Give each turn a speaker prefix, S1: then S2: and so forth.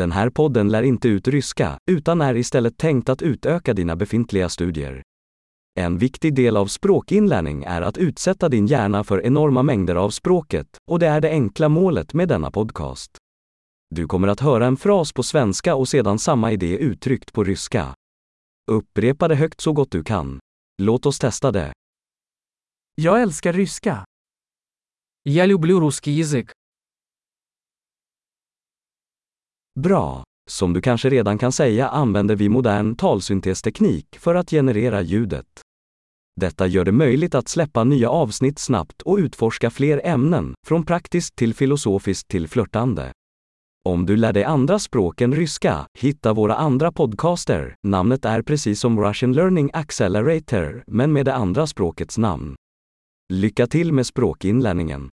S1: Den här podden lär inte ut ryska, utan är istället tänkt att utöka dina befintliga studier. En viktig del av språkinlärning är att utsätta din hjärna för enorma mängder av språket, och det är det enkla målet med denna podcast. Du kommer att höra en fras på svenska och sedan samma idé uttryckt på ryska. Upprepa det högt så gott du kan. Låt oss testa det.
S2: Jag älskar ryska. Я люблю русский язык.
S1: Bra! Som du kanske redan kan säga använder vi modern talsyntesteknik för att generera ljudet. Detta gör det möjligt att släppa nya avsnitt snabbt och utforska fler ämnen, från praktiskt till filosofiskt till flörtande. Om du lär dig andra språk än ryska, hitta våra andra podcaster. Namnet är precis som Russian Learning Accelerator, men med det andra språkets namn. Lycka till med språkinlärningen!